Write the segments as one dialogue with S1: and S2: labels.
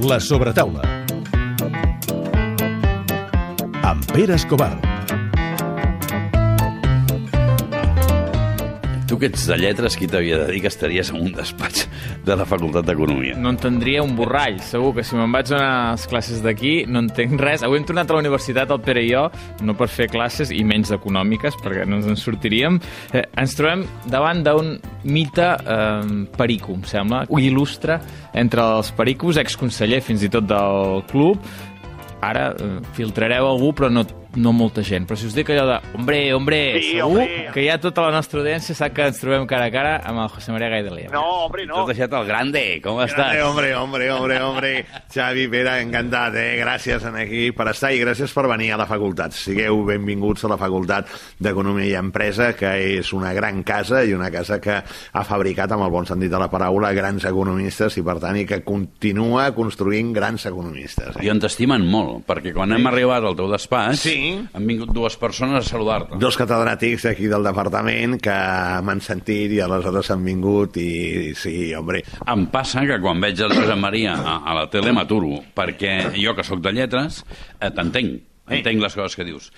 S1: La sobretaula. Amb Pere Escobar.
S2: Tu que ets de lletres, qui t'havia de dir que estaries en un despatx de la Facultat d'Economia?
S3: No entendria un borrall. Segur que si me'n vaig a les classes d'aquí no entenc res. Avui hem tornat a la universitat, el Pere i jo, no per fer classes, i menys econòmiques, perquè no ens en sortiríem. Eh, ens trobem davant d'un mite eh, perico, em sembla, il·lustre entre els pericos, exconseller fins i tot del club. Ara eh, filtrareu algú, però no no molta gent, però si us dic allò de hombre, hombre,
S4: Sí,
S3: segur
S4: hombre.
S3: que ja tota la nostra audiència sap que ens trobem cara a cara amb el José María Gaidelia.
S4: No, hombre, no.
S2: has deixat el grande, com
S5: Grande,
S2: estàs?
S5: hombre, hombre, hombre, hombre. Xavi, Pere, encantat, eh? Gràcies en aquí per estar i gràcies per venir a la facultat. Sigueu benvinguts a la Facultat d'Economia i Empresa, que és una gran casa i una casa que ha fabricat, amb el bon sentit de la paraula, grans economistes i, per tant, i que continua construint grans economistes.
S2: I on t'estimen molt, perquè quan hem arribat al teu despatx
S5: Sí.
S2: Han vingut dues persones a saludar-te.
S5: Dos catedràtics aquí del departament que m'han sentit i aleshores han vingut i sí, hombre,
S2: Em passa que quan veig el Josep Maria a, a la tele m'aturo, perquè jo, que sóc de lletres, eh, t'entenc, entenc les coses que dius.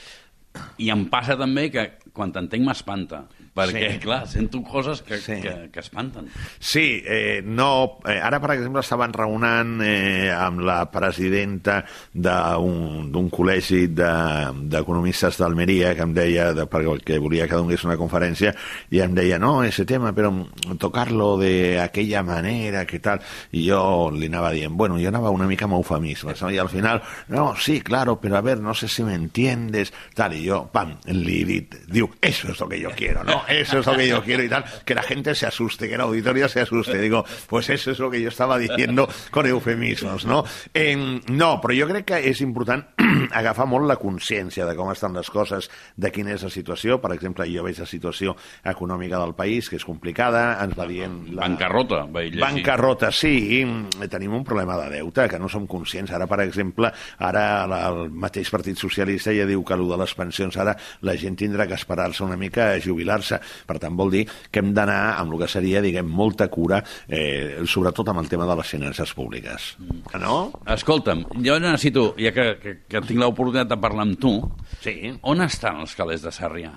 S2: I em passa també que quan t'entenc m'espanta, perquè,
S5: Sí.
S2: clar, sento coses que,
S5: Sí.
S2: que, que espanten.
S5: Sí, eh, no, eh, ara, per exemple, estaven raonant eh, amb la presidenta d'un col·legi de- d'economistes de, d'Almeria que em deia, de, perquè volia que donés una conferència, i em deia, no, ese tema, però tocarlo de aquella manera, que tal, i jo li anava dient, bueno, jo anava una mica amb eufemismes, no? i al final, no, sí, claro, pero a ver, no sé si me entiendes, tal, y yo, pam, li he dit, diu, eso es lo que yo quiero, ¿no? Eso es lo que yo quiero y tal, que la gente se asuste, que el auditorio se asuste. Digo, pues eso es lo que yo estaba diciendo con eufemismos, no? Eh, no, però jo crec que és important agafar molt la consciència de com estan les coses, de quina és la situació. Per exemple, jo veig la situació econòmica del país, que és complicada, ens va dient... La...
S2: Bancarrota, vaig llegir.
S5: Bancarrota, sí, i tenim un problema de deute que no som conscients. Ara, per exemple, ara la- el mateix Partit Socialista ja diu que el de les pensions ara la gent tindrà que esperar-se una mica a jubilar-se. Per tant, vol dir que hem d'anar amb el que seria, diguem, molta cura, eh, sobretot amb el tema de les finances públiques. Que no?
S2: Escolta'm, jo necessito, ja que, que, que tinc l'oportunitat de parlar amb tu,
S5: Sí.
S2: on estan els calés de Sarrià?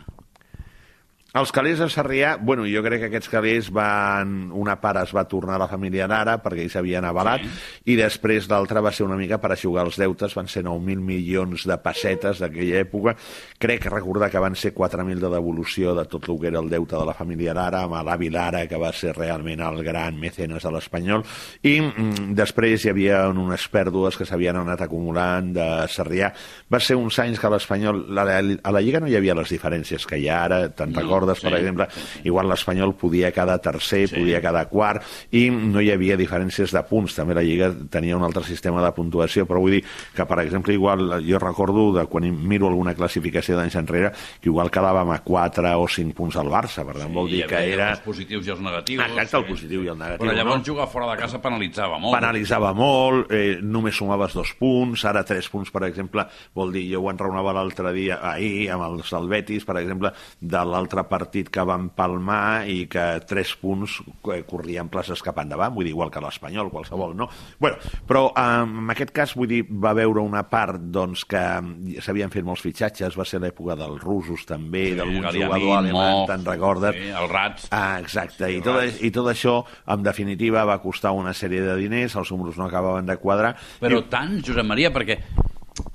S5: Els calés de Sarrià, bueno, jo crec que aquests calés van... Una part es va tornar a la família Nara perquè ells havien avalat sí. i després l'altra va ser una mica per aixugar els deutes, van ser 9.000 milions de pessetes d'aquella època. Crec recordar que van ser 4.000 de devolució de tot el que era el deute de la família Lara, amb l'avi Lara, que va ser realment el gran mecenes de l'Espanyol, i mm, després hi havia unes pèrdues que s'havien anat acumulant de Sarrià. Va ser uns anys que l'Espanyol... A la, a la Lliga no hi havia les diferències que hi ha ara, te'n
S2: No,
S5: recordes, per
S2: sí,
S5: exemple,
S2: sí, sí.
S5: igual l'Espanyol podia quedar tercer,
S2: Sí.
S5: podia quedar quart, i no hi havia diferències de punts. També la Lliga tenia un altre sistema de puntuació, però vull dir que, per exemple, igual jo recordo de quan miro alguna classificació d'anys enrere, que igual quedàvem a 4 o 5 punts al Barça, per tant vol
S2: Hi
S5: dir que era...
S2: Els positius i els negatius.
S5: Exacte, el positiu i el negatiu.
S2: Però llavors
S5: no?
S2: jugar fora de casa penalitzava molt.
S5: penalitzava molt, eh, només sumaves dos punts, ara tres punts, per exemple, vol dir, jo ho enraonava l'altre dia, ahir, amb els del Betis, per exemple, de l'altre partit que van palmar i que tres punts eh, corrien places cap endavant, vull dir, igual que l'Espanyol, qualsevol, no? Bueno, però en aquest cas, vull dir, va veure una part, doncs, que mm, s'havien fet molts fitxatges, va ser l'època dels russos també,
S2: Sí,
S5: d'algun jugador alemany, te'n recordes?
S2: Sí, el Rats.
S5: Ah, exacte. I tot, I tot això, en definitiva, va costar una sèrie de diners, els números no acabaven de quadrar.
S2: Però
S5: I-
S2: tant, Josep Maria, perquè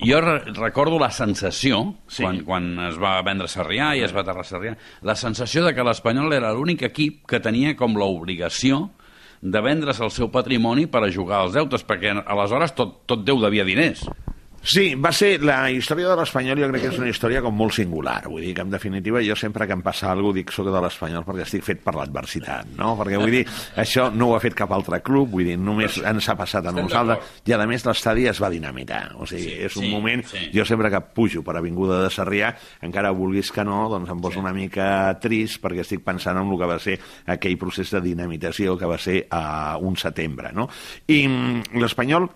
S2: jo re recordo la sensació,
S5: Sí.
S2: quan, quan es va vendre Sarrià i es va aterrar Sarrià, la sensació de que l'Espanyol era l'únic equip que tenia com l'obligació de vendre's el seu patrimoni per a jugar als deutes, perquè aleshores tot, tot Déu devia diners.
S5: Sí, va ser la història de l'Espanyol, jo crec que és una història com molt singular, vull dir que en definitiva jo sempre que em passa alguna cosa dic soc de l'Espanyol perquè estic fet per l'adversitat, no? Perquè vull dir, això no ho ha fet cap altre club, vull dir, només ens ha passat a nosaltres, i a més l'estadi es va dinamitar, o sigui,
S2: Sí,
S5: és un
S2: sí,
S5: moment,
S2: sí.
S5: jo sempre que pujo per Avinguda de Sarrià, encara vulguis que no, doncs em poso una mica trist perquè estic pensant en el que va ser aquell procés de dinamitació que va ser a un setembre, no? I mm, l'Espanyol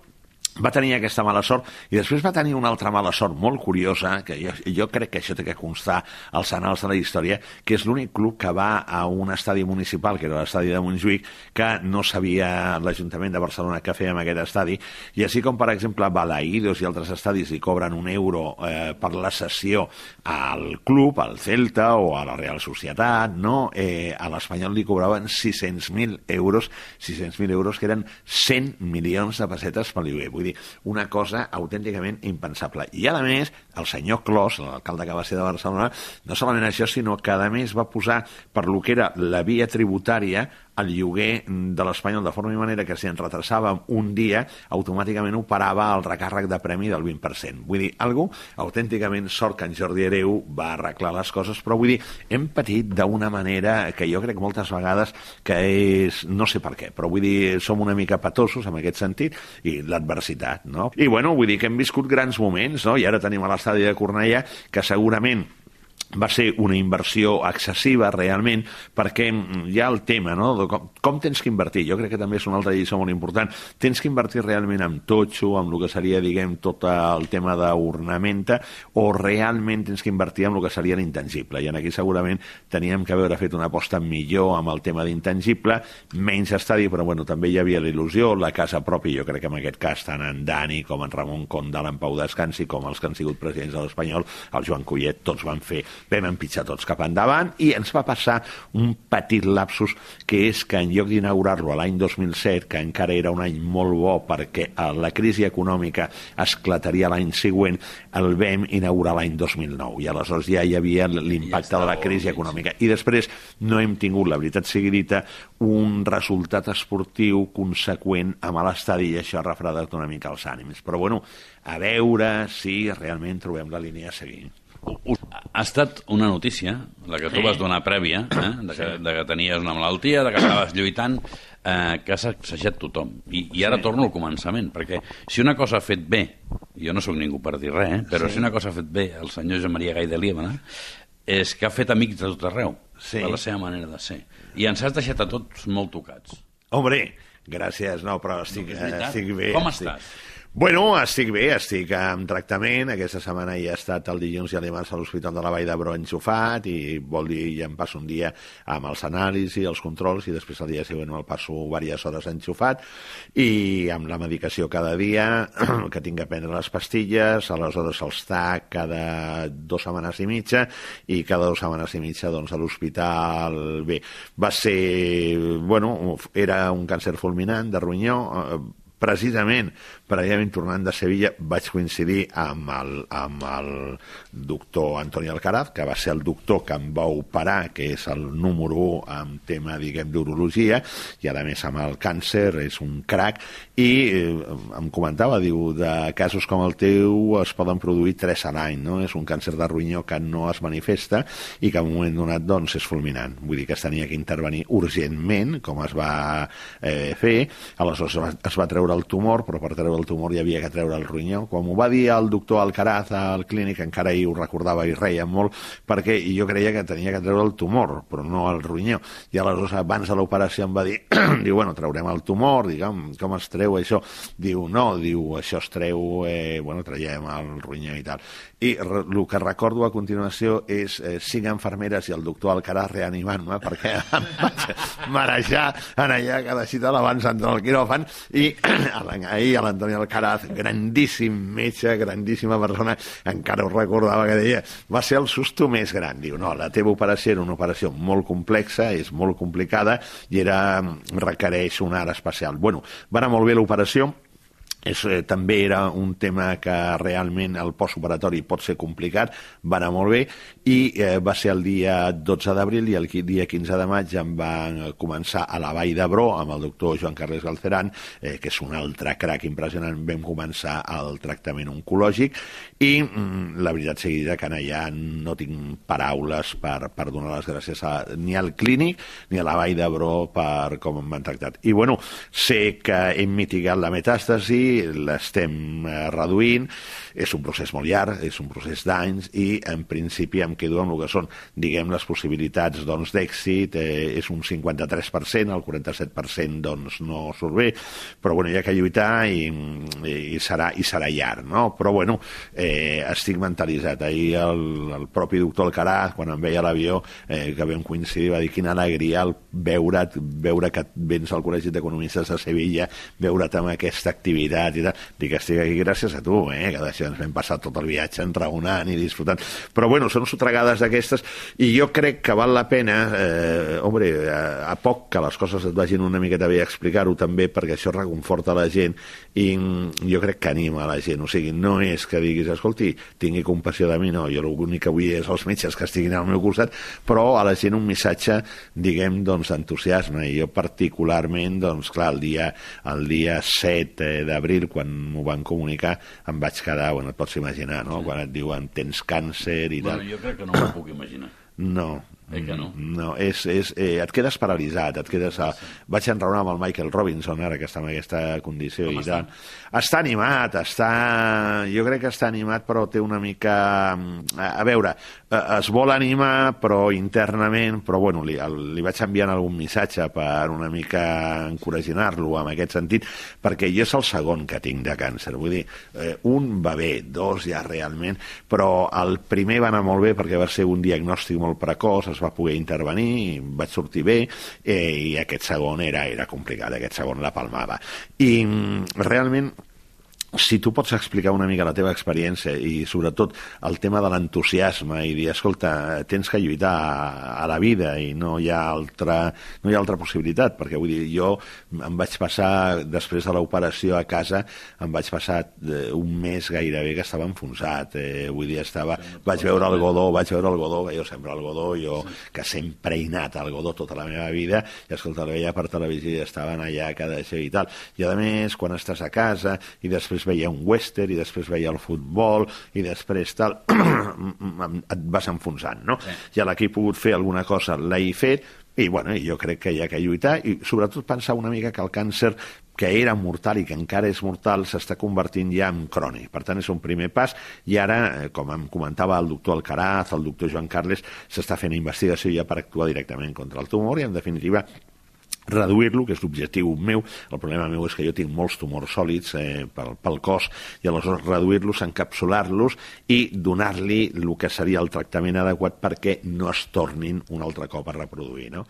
S5: va tenir aquesta mala sort i després va tenir una altra mala sort molt curiosa, que jo, jo crec que això té que constar als anals de la història, que és l'únic club que va a un estadi municipal, que era l'estadi de Montjuïc, que no sabia l'Ajuntament de Barcelona què feia amb aquest estadi, i així com, per exemple, Balaïdos i altres estadis li cobren un euro eh, per la sessió al club, al Celta o a la Real Societat, no? Eh, a l'Espanyol li cobraven 600.000 euros, 600.000 euros que eren 100 milions de pessetes per lloguer. Vull dir, una cosa autènticament impensable. I, a més, el senyor Clos, l'alcalde que va ser de Barcelona, no solament això, sinó que, a més, va posar per lo que era la via tributària el lloguer de l'Espanyol de forma i manera que si ens retrasàvem un dia, automàticament operava el recàrrec de premi del 20%. Vull dir, algú autènticament sort que en Jordi Hereu va arreglar les coses, però vull dir, hem patit d'una manera que jo crec moltes vegades que és, no sé per què, però vull dir, som una mica patosos en aquest sentit, i l'adversitat, no? I bueno, vull dir que hem viscut grans moments, no? I ara tenim a l'estadi de Cornellà que segurament va ser una inversió excessiva realment perquè hi ha el tema no? de com, com tens que invertir jo crec que també és una altra lliçó molt important tens que invertir realment en totxo amb el que seria diguem tot el tema d'ornamenta o realment tens que invertir en el que seria l'intangible i en aquí segurament teníem que haver fet una aposta millor amb el tema d'intangible menys estadi però bueno, també hi havia la il·lusió la casa pròpia, jo crec que en aquest cas tant en Dani com en Ramon Condal en Pau Descansi com els que han sigut presidents de l'Espanyol el Joan Collet, tots van fer vam empitjar tots cap endavant i ens va passar un petit lapsus que és que en lloc d'inaugurar-lo l'any 2007, que encara era un any molt bo perquè la crisi econòmica esclataria l'any següent, el vam inaugurar l'any 2009 i aleshores ja hi havia l'impacte de la crisi econòmica. I després no hem tingut, la veritat sigui dita, un resultat esportiu conseqüent amb l'estadi i això ha refredat una mica els ànims. Però bueno, a veure si realment trobem la línia a seguir.
S2: Ha estat una notícia, la que tu sí. vas donar prèvia, eh? de, que, de que tenies una malaltia, de que estaves lluitant, eh, que ha sacsejat tothom. I, I ara sí. torno al començament, perquè si una cosa ha fet bé, jo no sóc ningú per dir res, eh? però sí. si una cosa ha fet bé el senyor Joan Maria Gai de Líbana, és que ha fet amics de tot arreu, sí. de la seva manera de ser. I ens has deixat a tots molt tocats.
S5: Hombre, gràcies, no, però estic, no, estic bé.
S2: Com
S5: estic...
S2: estàs?
S5: Bueno, estic bé, estic en tractament. Aquesta setmana ja he estat el dilluns i el dimarts a l'Hospital de la Vall d'Hebron enxufat i vol dir, ja em passo un dia amb els anàlisis, els controls i després el dia següent me'l passo diverses hores enxufat i amb la medicació cada dia, que tinc que prendre les pastilles, aleshores els TAC cada dues setmanes i mitja i cada dues setmanes i mitja doncs, a l'hospital bé. Va ser, bueno, era un càncer fulminant de ronyó, precisament prèviament tornant de Sevilla vaig coincidir amb el, amb el doctor Antoni Alcaraz, que va ser el doctor que em va operar, que és el número 1 en tema, diguem, d'urologia, i a més amb el càncer és un crac, i eh, em comentava, diu, de casos com el teu es poden produir 3 a l'any, no? És un càncer de ronyó que no es manifesta i que en un moment donat, doncs, és fulminant. Vull dir que es tenia que intervenir urgentment, com es va eh, fer, aleshores es va, es va treure el tumor, però per treure el tumor hi havia que treure el ronyó. Quan m'ho va dir el doctor Alcaraz al clínic, encara ell ho recordava i reia molt, perquè jo creia que tenia que treure el tumor, però no el ronyó. I aleshores, abans de l'operació, em va dir, diu, bueno, traurem el tumor, diguem, com es treu això? Diu, no, diu, això es treu, eh, bueno, traiem el ronyó i tal. I el que recordo a continuació és eh, cinc infermeres i el doctor Alcaraz reanimant-me perquè em vaig marejar en allà cada cita l'abans d'entrar al quiròfan i ahir a l'Antoni Alcaraz, grandíssim metge, grandíssima persona, encara ho recordava que deia, va ser el susto més gran. Diu, no, la teva operació era una operació molt complexa, és molt complicada i era, requereix una ara especial. Bueno, va anar molt bé l'operació, és, eh, també era un tema que realment el postoperatori pot ser complicat, va anar molt bé i eh, va ser el dia 12 d'abril i el dia 15 de maig em van començar a la Vall d'Hebró amb el doctor Joan Carles Galceran, eh, que és un altre crac impressionant, vam començar el tractament oncològic i mm, la veritat seguida que allà no tinc paraules per, per donar les gràcies a, ni al clínic ni a la Vall d'Hebró per com m'han tractat. I bueno, sé que hem mitigat la metàstasi, l'estem eh, reduint, és un procés molt llarg, és un procés d'anys, i en principi em quedo amb el que són, diguem, les possibilitats doncs, d'èxit, eh, és un 53%, el 47% doncs, no surt bé, però bueno, hi ha que lluitar i, i, serà, i serà llarg, no? Però bueno, eh, estic mentalitzat. Ahir el, el propi doctor Alcaraz, quan em veia l'avió, eh, que vam coincidir, va dir quina alegria el veure, veure que vens al Col·legi d'Economistes de Sevilla, veure't amb aquesta activitat i tal. Dic, estic aquí gràcies a tu, eh, que d'això ens vam passar tot el viatge enraonant i disfrutant. Però bueno, són sotregades d'aquestes i jo crec que val la pena, eh, hombre, a, a poc que les coses et vagin una miqueta bé explicar-ho també, perquè això reconforta la gent i jo crec que anima la gent. O sigui, no és que diguis, escolti, tingui compassió de mi, no, jo l'únic que vull és els metges que estiguin al meu costat, però a la gent un missatge, diguem, doncs, d'entusiasme. I jo particularment, doncs, clar, el dia, el dia 7 eh, d'abril, quan m'ho van comunicar, em vaig quedar, bueno, et pots imaginar, no?, sí. quan et diuen tens càncer i
S2: bueno,
S5: tal.
S2: jo crec que no m'ho puc imaginar.
S5: No,
S2: Eh que no?
S5: no, és, és, eh, et quedes paralitzat, et quedes... A... Vaig enraonar amb el Michael Robinson, ara que està en aquesta condició
S2: Com
S5: i
S2: està?
S5: tal. Està animat, està... Jo crec que està animat, però té una mica... A, a veure, eh, es vol animar, però internament, però bueno, li, li vaig enviant algun missatge per una mica encoraginar-lo en aquest sentit, perquè jo és el segon que tinc de càncer. Vull dir, eh, un va bé, dos ja realment, però el primer va anar molt bé perquè va ser un diagnòstic molt precoç, es va poder intervenir, vaig sortir bé, eh, i aquest segon era, era complicat, aquest segon la palmava. I mm, realment si tu pots explicar una mica la teva experiència i sobretot el tema de l'entusiasme i dir, escolta, tens que lluitar a, a la vida i no hi ha altra, no hi ha altra possibilitat, perquè vull dir, jo em vaig passar, després de l'operació a casa, em vaig passar eh, un mes gairebé que estava enfonsat, eh, vull dir, estava, vaig veure el Godó, vaig veure el Godó, jo sempre el Godó, jo que sempre he anat al Godó tota la meva vida, i escolta, el veia per televisió i estaven allà cada això i tal. I a més, quan estàs a casa i després veia un western i després veia el futbol i després tal, et vas enfonsant, no? Sí. I a la que he pogut fer alguna cosa l'he fet i bueno, jo crec que hi ha que lluitar i sobretot pensar una mica que el càncer que era mortal i que encara és mortal s'està convertint ja en crònic. Per tant, és un primer pas i ara, eh, com em comentava el doctor Alcaraz, el doctor Joan Carles, s'està fent investigació ja per actuar directament contra el tumor i, en definitiva, reduir-lo, que és l'objectiu meu. El problema meu és que jo tinc molts tumors sòlids eh, pel, pel cos i aleshores reduir-los, encapsular-los i donar-li el que seria el tractament adequat perquè no es tornin un altre cop a reproduir. No?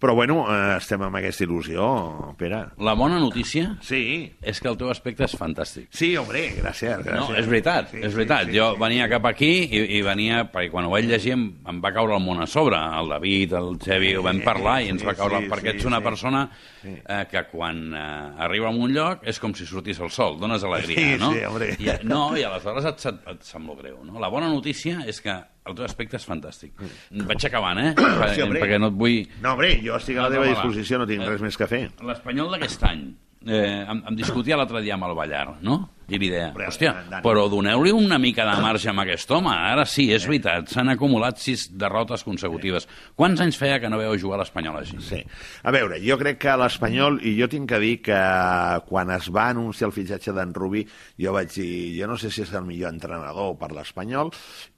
S5: Però bueno, eh, estem amb aquesta il·lusió, Pere.
S2: La bona notícia
S5: Sí,
S2: és que el teu aspecte és fantàstic.
S5: sí, hombre, gràcies. gràcies.
S2: No, és veritat,
S5: Sí,
S2: és
S5: sí,
S2: veritat.
S5: sí,
S2: jo
S5: sí.
S2: venia cap aquí i, i venia, perquè quan ho vaig llegir em, em va caure el món a sobre. El David, el Xevi, ho vam parlar i ens va
S5: sí,
S2: caure...
S5: sí,
S2: perquè
S5: sí,
S2: ets una
S5: sí.
S2: persona eh, que quan eh, arriba a un lloc és com si sortís el sol, dones alegria,
S5: Sí,
S2: no?
S5: sí, hombre.
S2: I, no, i aleshores et, et, et sembla greu, no? La bona notícia és que el teu aspecte és fantàstic. Vaig acabant, eh?
S5: Sí, hombre.
S2: perquè no et vull...
S5: No, hombre, jo estic a la teva disposició, no tinc
S2: Eh,
S5: res més que fer.
S2: L'Espanyol d'aquest any, eh, em, em discutia l'altre dia amb el Ballar, no? I li deia,
S5: Hombre,
S2: hòstia, però doneu-li una mica de marge amb aquest home. Ara sí, és veritat, s'han acumulat sis derrotes consecutives. Quants anys feia que no veu jugar l'Espanyol així?
S5: Sí. A veure, jo crec que l'Espanyol, i jo tinc que dir que quan es va anunciar el fitxatge d'en Rubí, jo vaig dir, jo no sé si és el millor entrenador per l'Espanyol,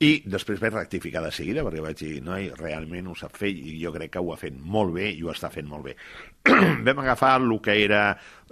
S5: i després vaig rectificar de seguida, perquè vaig dir, no, realment ho sap fer, i jo crec que ho ha fet molt bé, i ho està fent molt bé. Vam agafar el que era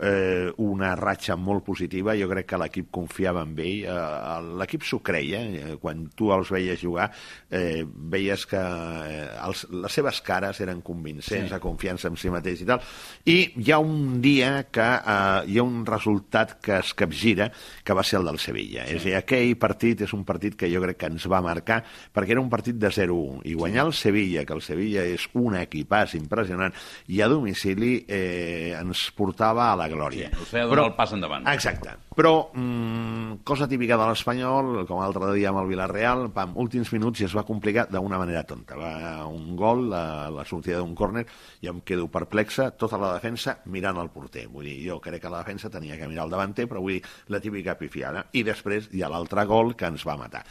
S5: eh, una ratxa molt positiva, jo crec que l'equip confiava en ell, eh, l'equip s'ho creia, eh, quan tu els veies jugar, eh, veies que eh, els, les seves cares eren convincents, sí. de confiança en si mateix i tal, i hi ha un dia que eh, hi ha un resultat que es capgira, que va ser el del Sevilla. Sí. És a dir, aquell partit és un partit que jo crec que ens va marcar, perquè era un partit de 0-1, i guanyar el Sevilla, que el Sevilla és un equipàs impressionant, i a domicili eh, ens portava a la glòria.
S2: Sí, us feia donar el pas endavant.
S5: Exacte. Però mm, cosa típica de l'Espanyol, com l'altre dia amb el Villarreal, pam, últims minuts i es va complicar d'una manera tonta. Va un gol, la, la sortida d'un córner, i em quedo perplexa, tota la defensa mirant el porter. Vull dir, jo crec que la defensa tenia que mirar el davanter, però vull dir, la típica pifiada. I després hi ha l'altre gol que ens va matar.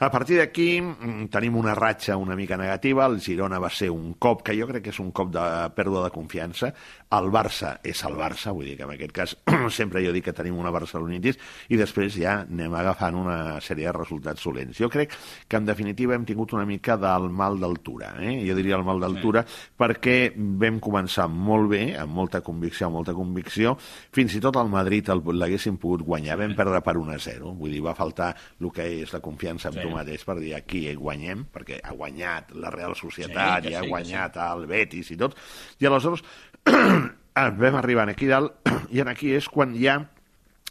S5: A partir d'aquí mm, tenim una ratxa una mica negativa, el Girona va ser un cop, que jo crec que és un cop de pèrdua de confiança, el Barça és el Barça, vull dir que en aquest cas sempre jo dic que tenim una barcelonitis i després ja anem agafant una sèrie de resultats solents. Jo crec que en definitiva hem tingut una mica del mal d'altura, eh? jo diria el mal d'altura, sí. perquè vam començar molt bé, amb molta convicció, amb molta convicció, fins i tot el Madrid l'haguéssim pogut guanyar, vam perdre per 1 a 0, vull dir, va faltar el que és la confiança en sí mateix per dir aquí guanyem, perquè ha guanyat la Real Societat sí, i ha sí, guanyat sí. el Betis i tot, i aleshores vam arribar aquí dalt i en aquí és quan hi ha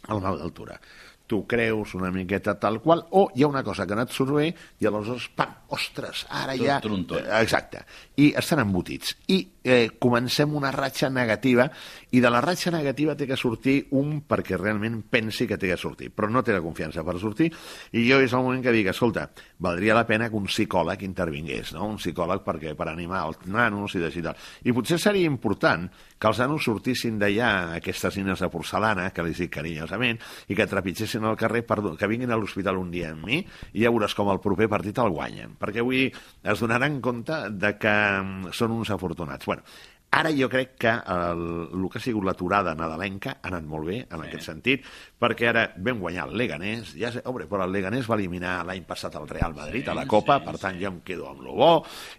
S5: el mal d'altura tu creus una miqueta tal qual, o hi ha una cosa que no et surt bé i aleshores, pam, ostres, ara ja...
S2: Trontot.
S5: Exacte. I estan embotits. I eh, comencem una ratxa negativa i de la ratxa negativa té que sortir un perquè realment pensi que té que sortir, però no té la confiança per sortir i jo és el moment que dic, escolta, valdria la pena que un psicòleg intervingués, no? un psicòleg perquè per animar els nanos i de tal. I potser seria important que els nanos sortissin d'allà aquestes nines de porcelana, que li dic carinyosament, i que trepitgessin al carrer, per, que vinguin a l'hospital un dia amb mi, i ja veuràs com el proper partit el guanyen. Perquè avui es donaran compte de que mm, són uns afortunats. Bueno, Ara jo crec que el, el que ha sigut l'aturada nadalenca ha anat molt bé en sí. aquest sentit, perquè ara vam guanyar el Leganés, ja sé, obre, però el Leganés va eliminar l'any passat el Real Madrid sí, a la Copa, sí, per tant sí. jo em quedo amb lo bo,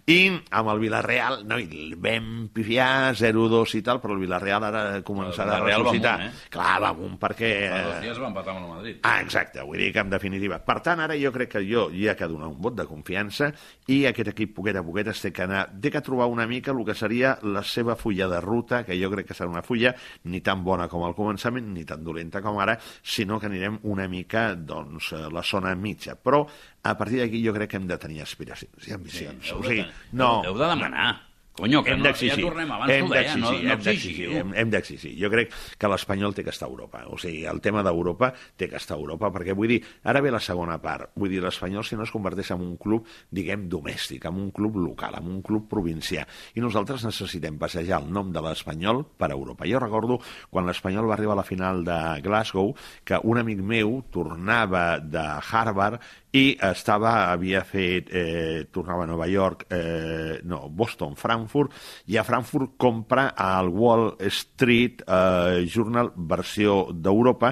S5: i amb el Villarreal, no, i vam pifiar 0-2 i tal, però el Villarreal ara començarà a ressuscitar. Va amunt, eh? Clar, va amunt, perquè...
S2: Fa dos dies va empatar amb el Madrid.
S5: Ah, exacte, vull dir que en definitiva. Per tant, ara jo crec que jo hi ha que donar un vot de confiança i aquest equip poquet a poquet es té que anar, té que trobar una mica el que seria la seva fulla de ruta, que jo crec que serà una fulla ni tan bona com al començament, ni tan dolenta com ara, sinó que anirem una mica doncs, a la zona mitja. Però a partir d'aquí jo crec que hem de tenir aspiracions i ambicions. Sí,
S2: o sigui, no, heu de demanar. Conyo, que hem no, ja tornem, abans hem deia, no, no
S5: exigir, hem, hem d'exigir. Jo crec que l'Espanyol té que estar a Europa. O sigui, el tema d'Europa té que estar a Europa, perquè vull dir, ara ve la segona part. Vull dir, l'Espanyol si no es converteix en un club, diguem, domèstic, en un club local, en un club provincià. I nosaltres necessitem passejar el nom de l'Espanyol per Europa. Jo recordo quan l'Espanyol va arribar a la final de Glasgow, que un amic meu tornava de Harvard i estava, havia fet, eh, tornava a Nova York, eh, no, Boston, Frankfurt, i a Frankfurt compra al Wall Street eh, Journal versió d'Europa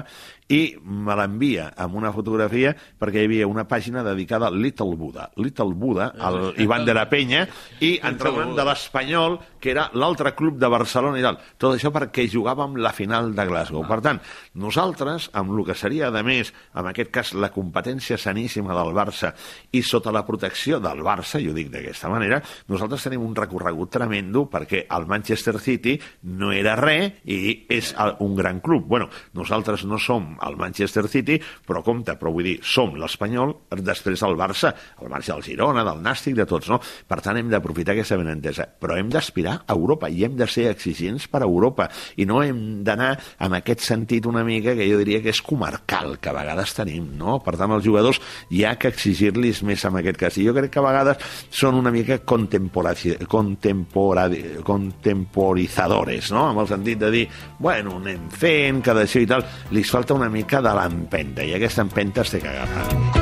S5: i me l'envia amb una fotografia perquè hi havia una pàgina dedicada a Little Buddha. Little Buddha, el Ivan de la Penya, i entrenament de l'Espanyol, que era l'altre club de Barcelona i tal. Tot això perquè jugàvem la final de Glasgow. Per tant, nosaltres, amb el que seria, a més, en aquest cas, la competència saníssima del Barça i sota la protecció del Barça, jo dic d'aquesta manera, nosaltres tenim un recorregut tremendo perquè el Manchester City no era res i és un gran club. Bueno, nosaltres no som al Manchester City, però compte, però vull dir, som l'Espanyol, després el Barça, el Barça del Girona, del Nàstic, de tots, no? Per tant, hem d'aprofitar aquesta benentesa, però hem d'aspirar a Europa i hem de ser exigents per a Europa i no hem d'anar en aquest sentit una mica que jo diria que és comarcal, que a vegades tenim, no? Per tant, els jugadors hi ha que exigir-los més en aquest cas. I jo crec que a vegades són una mica contemporitzadores, no? En el sentit de dir, bueno, anem fent, cada això i tal, li falta una mica de l'empenta, i aquesta empenta es té que agafar.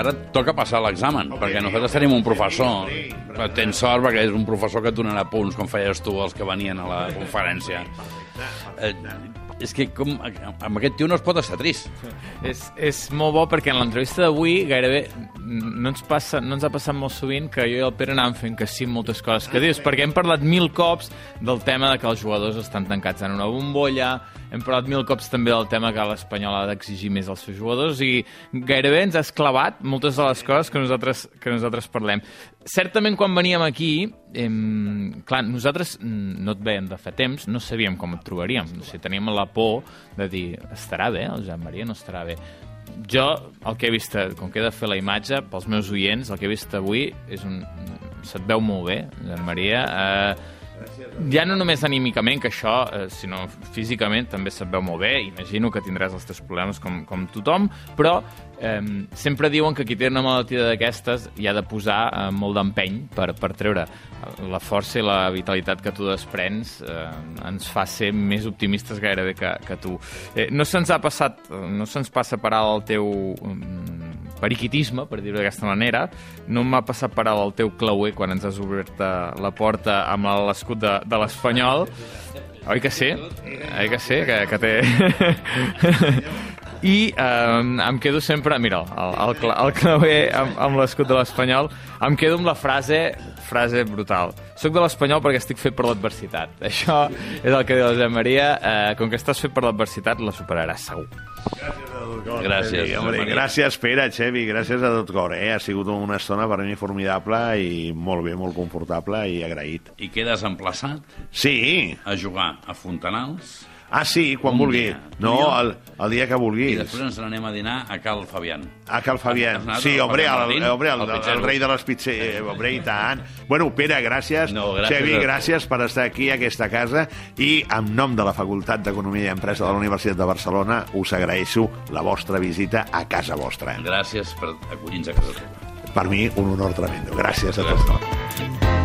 S2: Ara toca passar l'examen, okay, perquè nosaltres tenim un professor. Tens sort perquè és un professor que et donarà punts, com feies tu els que venien a la conferència. Uh, és que com, amb aquest tio no es pot estar trist.
S3: És, és molt bo perquè en l'entrevista d'avui gairebé no ens, passa, no ens ha passat molt sovint que jo i el Pere anàvem fent que sí moltes coses que dius, perquè hem parlat mil cops del tema de que els jugadors estan tancats en una bombolla, hem parlat mil cops també del tema que l'Espanyol ha d'exigir més als seus jugadors i gairebé ens ha esclavat moltes de les coses que nosaltres, que nosaltres parlem. Certament, quan veníem aquí, em, clar, nosaltres no et veiem de fa temps, no sabíem com et trobaríem. O sigui, teníem la por de dir, estarà bé, el Joan Maria no estarà bé. Jo, el que he vist, com que he de fer la imatge, pels meus oients, el que he vist avui és un... se't veu molt bé, Joan Maria. Eh, ja no només anímicament, que això, eh, sinó físicament també se't veu molt bé, imagino que tindràs els teus problemes com, com tothom, però eh, sempre diuen que qui té una malaltia d'aquestes hi ha de posar eh, molt d'empeny per, per treure la força i la vitalitat que tu desprens eh, ens fa ser més optimistes gairebé que, que tu. Eh, no se'ns ha passat, no se'ns passa per alt el teu um, periquitisme, per dir-ho d'aquesta manera, no m'ha passat per el teu clauer quan ens has obert eh, la porta amb l'escut de, de l'Espanyol. Oi que sí? Oi que sí? Que, que té... I eh, em quedo sempre... Mira, el, el, cla- el claver amb, amb l'escut de l'Espanyol, em quedo amb la frase frase brutal. Soc de l'Espanyol perquè estic fet per l'adversitat. Això és el que diu la Josep Maria. Eh, com que estàs fet per l'adversitat, la superaràs segur.
S2: Gràcies,
S5: Xevi, home,
S2: Josep Maria.
S5: gràcies, Pere, Xevi, gràcies a tot cor. Eh? Ha sigut una estona per mi formidable i molt bé, molt confortable i agraït.
S2: I quedes emplaçat
S5: Sí,
S2: a jugar a Fontanals
S5: ah, sí, quan
S2: Un
S5: vulgui.
S2: dia.
S5: No, el, el dia que
S2: i
S5: vulguis.
S2: després ens n'anem a dinar a Cal Fabián.
S5: A Cal Fabián. Sí, hombre, el, hombre, el,
S2: Al
S5: el,
S2: Pizzero.
S5: el rei de les pizzas, eh, hombre, i tant. Bueno, Pere, gràcies.
S2: No, gràcies
S5: Xevi, gràcies per estar aquí a aquesta casa i en nom de la Facultat d'Economia i Empresa de la Universitat de Barcelona us agraeixo la vostra visita a casa vostra.
S2: Gràcies per acollir-nos a casa teva.
S5: Per mi, un honor tremendo. Gràcies a tots.